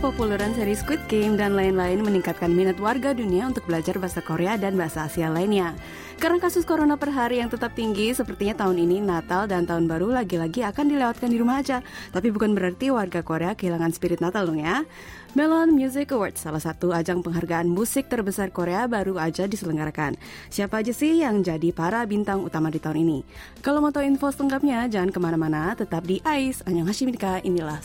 kepopuleran seri Squid Game dan lain-lain meningkatkan minat warga dunia untuk belajar bahasa Korea dan bahasa Asia lainnya. Karena kasus corona per hari yang tetap tinggi, sepertinya tahun ini Natal dan Tahun Baru lagi-lagi akan dilewatkan di rumah aja. Tapi bukan berarti warga Korea kehilangan spirit Natal dong ya. Melon Music Awards, salah satu ajang penghargaan musik terbesar Korea baru aja diselenggarakan. Siapa aja sih yang jadi para bintang utama di tahun ini? Kalau mau tahu info selengkapnya, jangan ke mana-mana, tetap di. Anyang Hashimika, inilah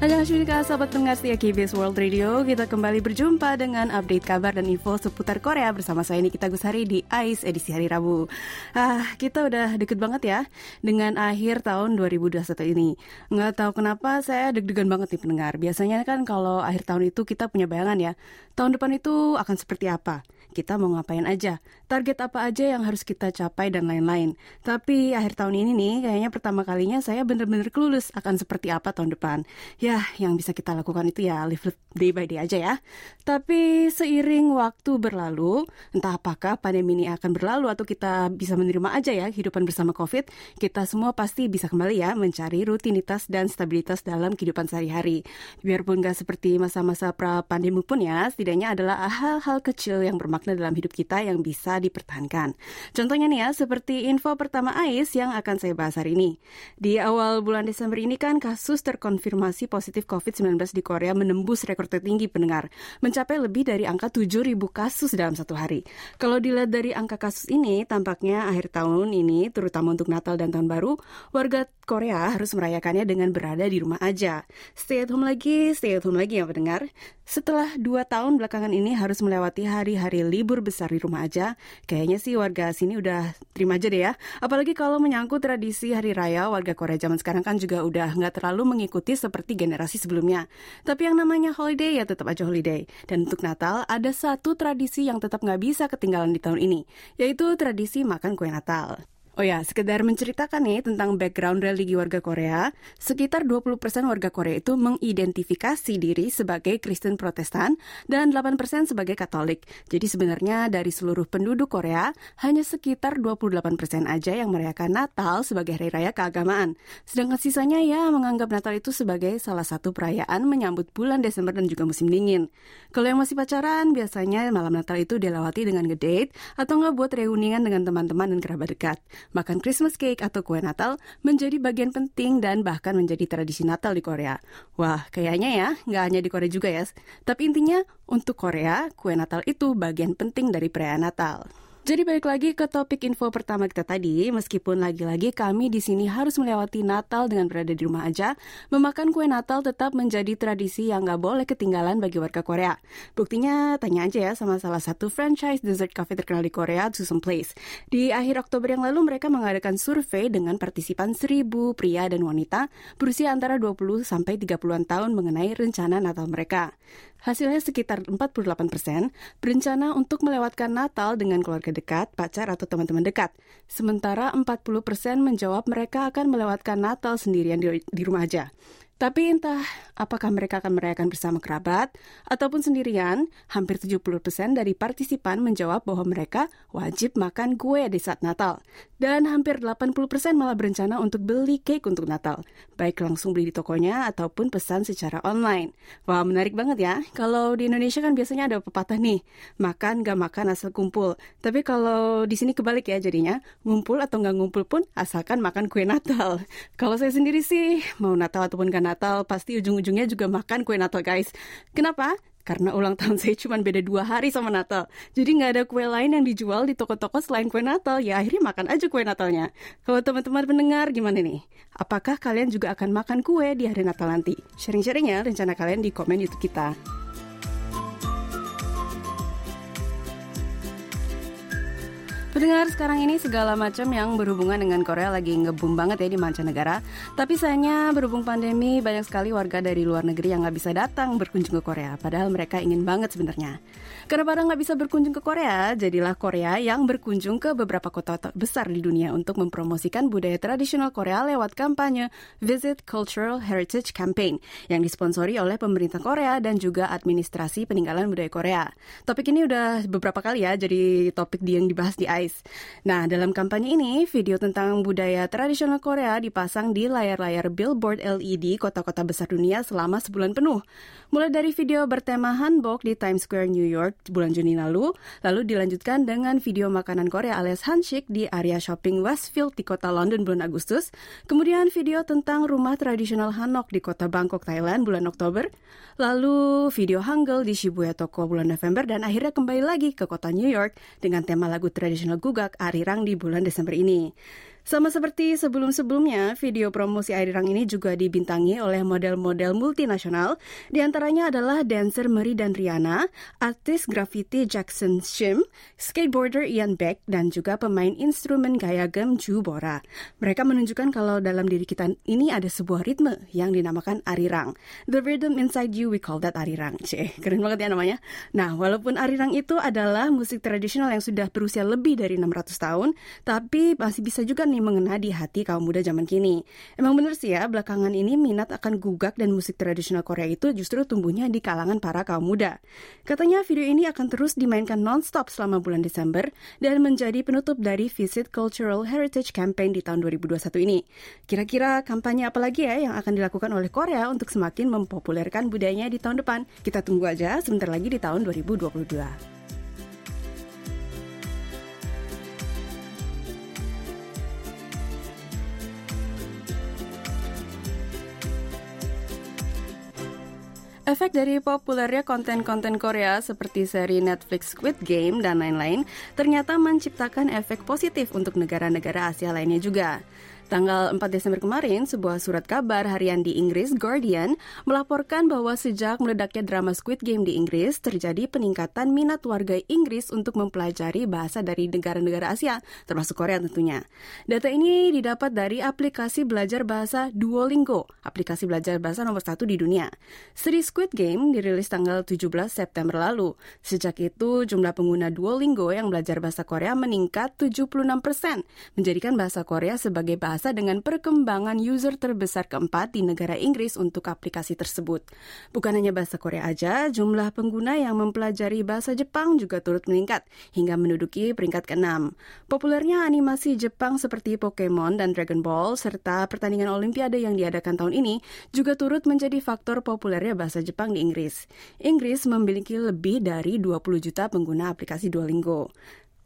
Soul. Annyeonghaseyo sahabat pendengar setia KBS World Radio. Kita kembali berjumpa dengan update kabar dan info seputar Korea Bersama saya Nikita Gusari di AIS edisi hari Rabu. Ah, Kita udah deket banget ya Dengan akhir tahun 2021 ini. Nggak tahu kenapa saya deg-degan banget nih pendengar. Biasanya kan kalau akhir tahun itu kita punya bayangan ya Tahun depan itu akan seperti apa kita mau ngapain aja, target apa aja yang harus kita capai dan lain-lain. Tapi akhir tahun ini nih, kayaknya pertama kalinya saya bener-bener kelulus akan seperti apa tahun depan. Ya, yang bisa kita lakukan itu ya live day by day aja ya. Tapi seiring waktu berlalu, entah apakah pandemi ini akan berlalu atau kita bisa menerima aja ya kehidupan bersama COVID, kita semua pasti bisa kembali ya mencari rutinitas dan stabilitas dalam kehidupan sehari-hari. Biarpun nggak seperti masa-masa pra-pandemi pun ya, setidaknya adalah hal-hal kecil yang makna dalam hidup kita yang bisa dipertahankan. Contohnya nih ya, seperti info pertama AIS yang akan saya bahas hari ini. Di awal bulan Desember ini kan kasus terkonfirmasi positif COVID-19 di Korea menembus rekor tertinggi pendengar, mencapai lebih dari angka 7.000 kasus dalam satu hari. Kalau dilihat dari angka kasus ini, tampaknya akhir tahun ini, terutama untuk Natal dan Tahun Baru, warga Korea harus merayakannya dengan berada di rumah aja. Stay at home lagi, stay at home lagi ya pendengar. Setelah dua tahun belakangan ini harus melewati hari-hari libur besar di rumah aja, kayaknya sih warga sini udah terima aja deh ya. Apalagi kalau menyangkut tradisi hari raya, warga Korea zaman sekarang kan juga udah nggak terlalu mengikuti seperti generasi sebelumnya. Tapi yang namanya holiday ya tetap aja holiday. Dan untuk Natal ada satu tradisi yang tetap nggak bisa ketinggalan di tahun ini, yaitu tradisi makan kue Natal. Oh ya, sekedar menceritakan nih tentang background religi warga Korea, sekitar 20% warga Korea itu mengidentifikasi diri sebagai Kristen Protestan dan 8% sebagai Katolik. Jadi sebenarnya dari seluruh penduduk Korea, hanya sekitar 28% aja yang merayakan Natal sebagai hari raya keagamaan. Sedangkan sisanya ya menganggap Natal itu sebagai salah satu perayaan menyambut bulan Desember dan juga musim dingin. Kalau yang masih pacaran, biasanya malam Natal itu dilewati dengan ngedate atau nggak buat reunian dengan teman-teman dan kerabat dekat. Makan Christmas cake atau kue Natal menjadi bagian penting dan bahkan menjadi tradisi Natal di Korea. Wah, kayaknya ya, nggak hanya di Korea juga ya. Tapi intinya, untuk Korea, kue Natal itu bagian penting dari perayaan Natal. Jadi balik lagi ke topik info pertama kita tadi, meskipun lagi-lagi kami di sini harus melewati Natal dengan berada di rumah aja, memakan kue Natal tetap menjadi tradisi yang nggak boleh ketinggalan bagi warga Korea. Buktinya tanya aja ya sama salah satu franchise dessert cafe terkenal di Korea, Susum Place. Di akhir Oktober yang lalu mereka mengadakan survei dengan partisipan seribu pria dan wanita berusia antara 20 sampai 30-an tahun mengenai rencana Natal mereka. Hasilnya sekitar 48 persen berencana untuk melewatkan Natal dengan keluarga dekat, pacar, atau teman-teman dekat. Sementara 40 persen menjawab mereka akan melewatkan Natal sendirian di, di rumah aja. Tapi entah apakah mereka akan merayakan bersama kerabat ataupun sendirian, hampir 70% dari partisipan menjawab bahwa mereka wajib makan kue di saat Natal. Dan hampir 80% malah berencana untuk beli cake untuk Natal, baik langsung beli di tokonya ataupun pesan secara online. Wah, menarik banget ya. Kalau di Indonesia kan biasanya ada pepatah nih, makan gak makan asal kumpul. Tapi kalau di sini kebalik ya jadinya, ngumpul atau nggak ngumpul pun asalkan makan kue Natal. Kalau saya sendiri sih, mau Natal ataupun gak Natal, pasti ujung-ujungnya juga makan kue Natal guys. Kenapa? Karena ulang tahun saya cuma beda dua hari sama Natal. Jadi nggak ada kue lain yang dijual di toko-toko selain kue Natal. Ya akhirnya makan aja kue Natalnya. Kalau teman-teman pendengar gimana nih? Apakah kalian juga akan makan kue di hari Natal nanti? Sharing-sharing ya rencana kalian di komen YouTube kita. Pendengar sekarang ini segala macam yang berhubungan dengan Korea lagi ngebum banget ya di mancanegara. Tapi sayangnya berhubung pandemi banyak sekali warga dari luar negeri yang nggak bisa datang berkunjung ke Korea. Padahal mereka ingin banget sebenarnya. Karena pada nggak bisa berkunjung ke Korea, jadilah Korea yang berkunjung ke beberapa kota besar di dunia untuk mempromosikan budaya tradisional Korea lewat kampanye Visit Cultural Heritage Campaign yang disponsori oleh pemerintah Korea dan juga administrasi peninggalan budaya Korea. Topik ini udah beberapa kali ya jadi topik yang dibahas di ICE. Nah, dalam kampanye ini, video tentang budaya tradisional Korea dipasang di layar-layar billboard LED kota-kota besar dunia selama sebulan penuh. Mulai dari video bertema hanbok di Times Square, New York bulan Juni lalu, lalu dilanjutkan dengan video makanan Korea alias Hanshik di area shopping Westfield di kota London bulan Agustus, kemudian video tentang rumah tradisional Hanok di kota Bangkok, Thailand bulan Oktober, lalu video Hangul di Shibuya Toko bulan November, dan akhirnya kembali lagi ke kota New York dengan tema lagu tradisional Gugak Arirang di bulan Desember ini. Sama seperti sebelum-sebelumnya, video promosi Arirang ini juga dibintangi oleh model-model multinasional, di antaranya adalah dancer Mary dan Rihanna, artis graffiti Jackson Shim, skateboarder Ian Beck, dan juga pemain instrumen gaya gem Ju Bora. Mereka menunjukkan kalau dalam diri kita ini ada sebuah ritme yang dinamakan Arirang. The rhythm inside you, we call that Arirang. Cih, keren banget ya namanya. Nah, walaupun Arirang itu adalah musik tradisional yang sudah berusia lebih dari 600 tahun, tapi masih bisa juga nih mengena di hati kaum muda zaman kini. Emang bener sih ya, belakangan ini minat akan gugak dan musik tradisional Korea itu justru tumbuhnya di kalangan para kaum muda. Katanya video ini akan terus dimainkan non-stop selama bulan Desember dan menjadi penutup dari Visit Cultural Heritage Campaign di tahun 2021 ini. Kira-kira kampanye apa lagi ya yang akan dilakukan oleh Korea untuk semakin mempopulerkan budayanya di tahun depan? Kita tunggu aja sebentar lagi di tahun 2022. Efek dari populernya konten-konten Korea seperti seri Netflix Squid Game dan lain-lain ternyata menciptakan efek positif untuk negara-negara Asia lainnya juga. Tanggal 4 Desember kemarin, sebuah surat kabar harian di Inggris, Guardian, melaporkan bahwa sejak meledaknya drama Squid Game di Inggris, terjadi peningkatan minat warga Inggris untuk mempelajari bahasa dari negara-negara Asia, termasuk Korea tentunya. Data ini didapat dari aplikasi belajar bahasa Duolingo, aplikasi belajar bahasa nomor satu di dunia. Seri Squid Game dirilis tanggal 17 September lalu. Sejak itu, jumlah pengguna Duolingo yang belajar bahasa Korea meningkat 76 persen, menjadikan bahasa Korea sebagai bahasa bahasa dengan perkembangan user terbesar keempat di negara Inggris untuk aplikasi tersebut. Bukan hanya bahasa Korea aja, jumlah pengguna yang mempelajari bahasa Jepang juga turut meningkat hingga menduduki peringkat ke-6. Populernya animasi Jepang seperti Pokemon dan Dragon Ball serta pertandingan Olimpiade yang diadakan tahun ini juga turut menjadi faktor populernya bahasa Jepang di Inggris. Inggris memiliki lebih dari 20 juta pengguna aplikasi Duolingo.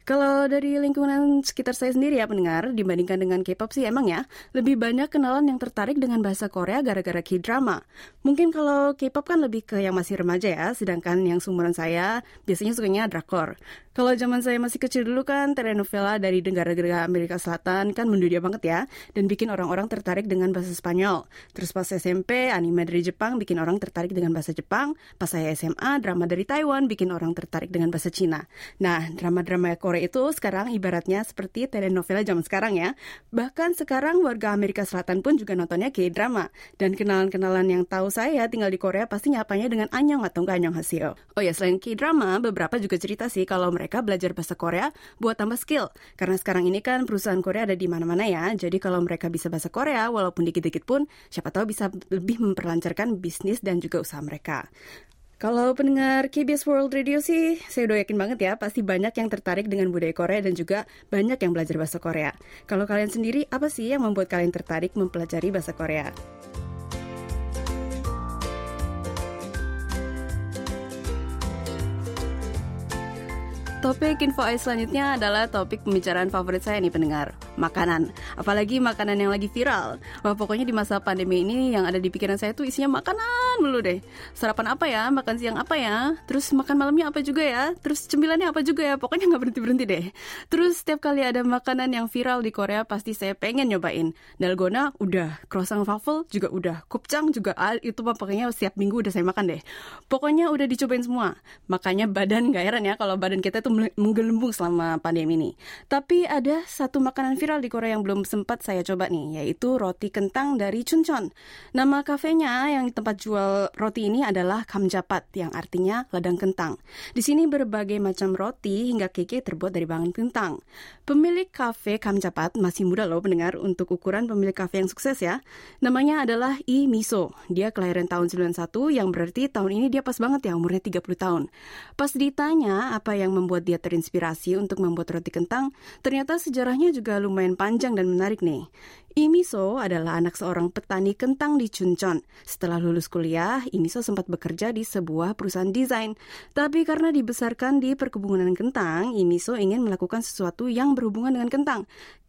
Kalau dari lingkungan sekitar saya sendiri ya pendengar, dibandingkan dengan K-pop sih emang ya, lebih banyak kenalan yang tertarik dengan bahasa Korea gara-gara K-drama. Mungkin kalau K-pop kan lebih ke yang masih remaja ya, sedangkan yang sumuran saya biasanya sukanya drakor. Kalau zaman saya masih kecil dulu kan telenovela dari negara-negara Amerika Selatan kan mendunia banget ya dan bikin orang-orang tertarik dengan bahasa Spanyol. Terus pas SMP anime dari Jepang bikin orang tertarik dengan bahasa Jepang. Pas saya SMA drama dari Taiwan bikin orang tertarik dengan bahasa Cina. Nah drama-drama Korea itu sekarang ibaratnya seperti telenovela zaman sekarang ya. Bahkan sekarang warga Amerika Selatan pun juga nontonnya K-drama. Dan kenalan-kenalan yang tahu saya tinggal di Korea pasti nyapanya dengan anyong atau enggak anyong hasil. Oh ya selain K-drama beberapa juga cerita sih kalau mereka belajar bahasa Korea buat tambah skill. Karena sekarang ini kan perusahaan Korea ada di mana-mana ya. Jadi kalau mereka bisa bahasa Korea, walaupun dikit-dikit pun, siapa tahu bisa lebih memperlancarkan bisnis dan juga usaha mereka. Kalau pendengar KBS World Radio sih, saya udah yakin banget ya, pasti banyak yang tertarik dengan budaya Korea dan juga banyak yang belajar bahasa Korea. Kalau kalian sendiri, apa sih yang membuat kalian tertarik mempelajari bahasa Korea? Topik info selanjutnya adalah topik pembicaraan favorit saya nih pendengar, makanan. Apalagi makanan yang lagi viral. Wah pokoknya di masa pandemi ini yang ada di pikiran saya tuh isinya makanan dulu deh. Sarapan apa ya, makan siang apa ya, terus makan malamnya apa juga ya, terus cemilannya apa juga ya, pokoknya nggak berhenti-berhenti deh. Terus setiap kali ada makanan yang viral di Korea pasti saya pengen nyobain. Dalgona udah, croissant waffle juga udah, kupcang juga ah, itu pokoknya setiap minggu udah saya makan deh. Pokoknya udah dicobain semua. Makanya badan gak heran ya kalau badan kita tuh menggelembung selama pandemi ini. Tapi ada satu makanan viral di Korea yang belum sempat saya coba nih, yaitu roti kentang dari Chuncheon. Nama kafenya yang tempat jual roti ini adalah kamjapat yang artinya ladang kentang. Di sini berbagai macam roti hingga keke terbuat dari bahan kentang. Pemilik kafe kamjapat masih muda loh mendengar untuk ukuran pemilik kafe yang sukses ya. Namanya adalah I Miso. Dia kelahiran tahun 91 yang berarti tahun ini dia pas banget ya umurnya 30 tahun. Pas ditanya apa yang membuat dia terinspirasi untuk membuat roti kentang, ternyata sejarahnya juga lumayan panjang dan menarik nih. Imiso adalah anak seorang petani kentang di Chuncheon. Setelah lulus kuliah, Imiso sempat bekerja di sebuah perusahaan desain. Tapi karena dibesarkan di perkebunan kentang, Imiso ingin melakukan sesuatu yang berhubungan dengan kentang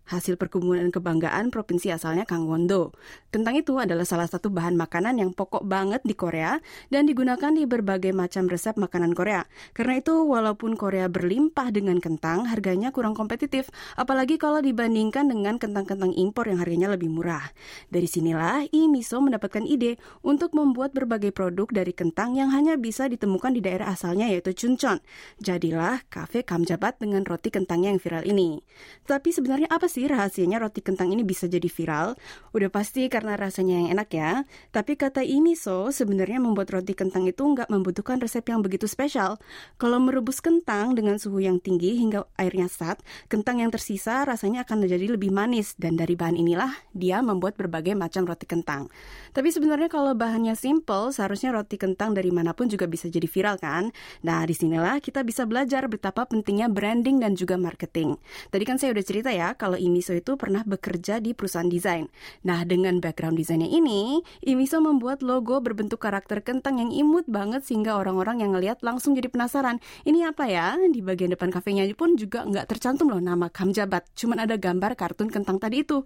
hasil perkebunan kebanggaan provinsi asalnya Kangwon-do. Kentang itu adalah salah satu bahan makanan yang pokok banget di Korea dan digunakan di berbagai macam resep makanan Korea. Karena itu, walaupun Korea berlimpah dengan kentang, harganya kurang kompetitif, apalagi kalau dibandingkan dengan kentang-kentang impor yang harganya lebih murah. Dari sinilah Lee Miso mendapatkan ide untuk membuat berbagai produk dari kentang yang hanya bisa ditemukan di daerah asalnya yaitu Chuncheon. Jadilah kafe Kamjabat dengan roti kentangnya yang viral ini. Tapi sebenarnya apa sih sih rahasianya roti kentang ini bisa jadi viral? Udah pasti karena rasanya yang enak ya. Tapi kata ini so, sebenarnya membuat roti kentang itu nggak membutuhkan resep yang begitu spesial. Kalau merebus kentang dengan suhu yang tinggi hingga airnya sat, kentang yang tersisa rasanya akan menjadi lebih manis. Dan dari bahan inilah dia membuat berbagai macam roti kentang. Tapi sebenarnya kalau bahannya simple, seharusnya roti kentang dari mana pun juga bisa jadi viral kan? Nah, di sinilah kita bisa belajar betapa pentingnya branding dan juga marketing. Tadi kan saya udah cerita ya, kalau Imiso itu pernah bekerja di perusahaan desain. Nah, dengan background desainnya ini, Imiso membuat logo berbentuk karakter kentang yang imut banget sehingga orang-orang yang ngeliat langsung jadi penasaran. Ini apa ya? Di bagian depan kafenya pun juga nggak tercantum loh nama Kamjabat. Cuman ada gambar kartun kentang tadi itu.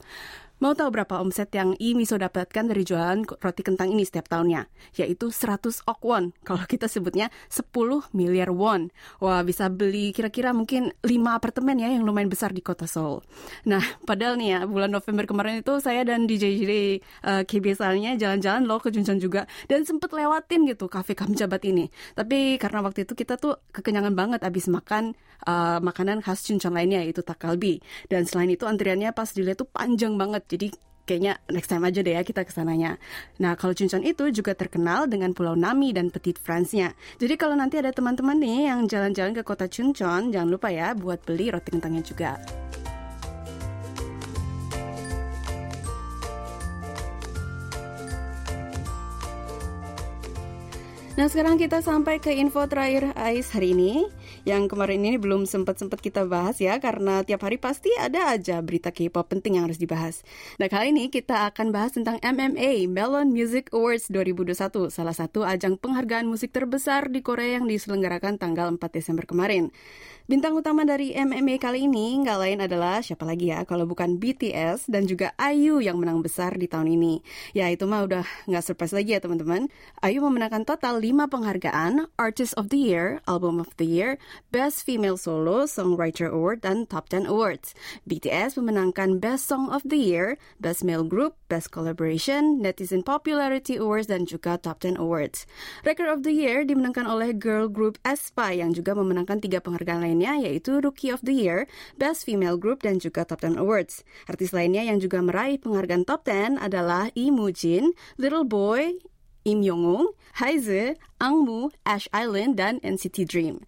Mau tahu berapa omset yang Imiso dapatkan dari jualan roti kentang ini setiap tahunnya? Yaitu 100 ok won. Kalau kita sebutnya 10 miliar won. Wah, bisa beli kira-kira mungkin 5 apartemen ya yang lumayan besar di kota Seoul. Nah, padahal nih ya, bulan November kemarin itu saya dan DJ JJ uh, KBS jalan-jalan loh ke Juncheon juga. Dan sempet lewatin gitu kafe Kamjabat ini. Tapi karena waktu itu kita tuh kekenyangan banget abis makan uh, makanan khas Juncheon lainnya yaitu takalbi. Dan selain itu antriannya pas dilihat tuh panjang banget jadi kayaknya next time aja deh ya kita ke sananya. Nah, kalau Chuncheon itu juga terkenal dengan Pulau Nami dan Petit France-nya. Jadi kalau nanti ada teman-teman nih yang jalan-jalan ke kota Chuncheon, jangan lupa ya buat beli roti kentangnya juga. Nah sekarang kita sampai ke info terakhir AIS hari ini Yang kemarin ini belum sempat-sempat kita bahas ya Karena tiap hari pasti ada aja berita K-pop penting yang harus dibahas Nah kali ini kita akan bahas tentang MMA Melon Music Awards 2021 Salah satu ajang penghargaan musik terbesar di Korea yang diselenggarakan tanggal 4 Desember kemarin Bintang utama dari MMA kali ini nggak lain adalah siapa lagi ya kalau bukan BTS dan juga IU yang menang besar di tahun ini. Ya itu mah udah nggak surprise lagi ya teman-teman. IU memenangkan total 5 penghargaan, Artist of the Year, Album of the Year, Best Female Solo, Songwriter Award, dan Top 10 Awards. BTS memenangkan Best Song of the Year, Best Male Group, Best Collaboration, Netizen Popularity Awards, dan juga Top 10 Awards. Record of the Year dimenangkan oleh girl group aespa yang juga memenangkan tiga penghargaan lainnya yaitu Rookie of the Year, Best Female Group, dan juga Top 10 Awards. Artis lainnya yang juga meraih penghargaan Top 10 adalah Lee Little Boy, Im Yong-ung, Haize, Angmu, Ash Island, dan NCT Dream.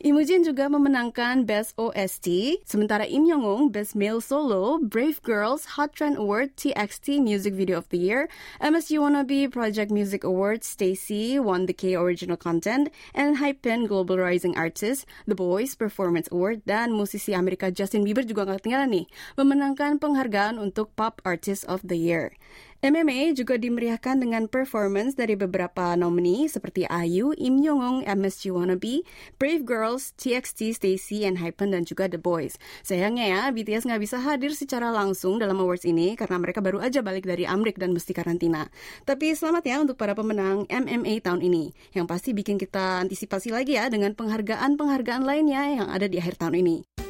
Imujin juga memenangkan Best OST, sementara Im Young-ung Best Male Solo, Brave Girls Hot Trend Award TXT Music Video of the Year, MSU Wannabe Project Music Award Stacy won the K Original Content, and Hypen Global Rising Artist, The Boys Performance Award, dan musisi Amerika Justin Bieber juga nggak ketinggalan nih, memenangkan penghargaan untuk Pop Artist of the Year. MMA juga dimeriahkan dengan performance dari beberapa nomini seperti IU, Im Young-ung, MSG Wannabe, Brave Girls, TXT, Stacy, and Hypen, dan juga The Boys. Sayangnya ya, BTS nggak bisa hadir secara langsung dalam awards ini karena mereka baru aja balik dari Amrik dan mesti karantina. Tapi selamat ya untuk para pemenang MMA tahun ini, yang pasti bikin kita antisipasi lagi ya dengan penghargaan-penghargaan lainnya yang ada di akhir tahun ini.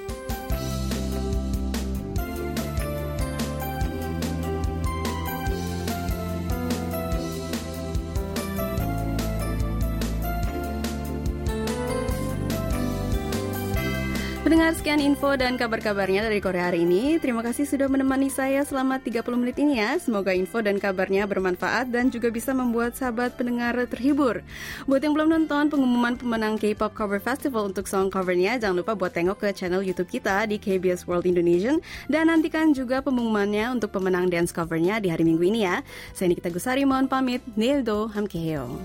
Pendengar sekian info dan kabar-kabarnya dari Korea hari ini. Terima kasih sudah menemani saya selama 30 menit ini ya. Semoga info dan kabarnya bermanfaat dan juga bisa membuat sahabat pendengar terhibur. Buat yang belum nonton pengumuman pemenang K-pop Cover Festival untuk song covernya, jangan lupa buat tengok ke channel YouTube kita di KBS World Indonesian dan nantikan juga pengumumannya untuk pemenang dance covernya di hari Minggu ini ya. Saya Nikita Gusari mohon pamit. Nildo Hamkeheo.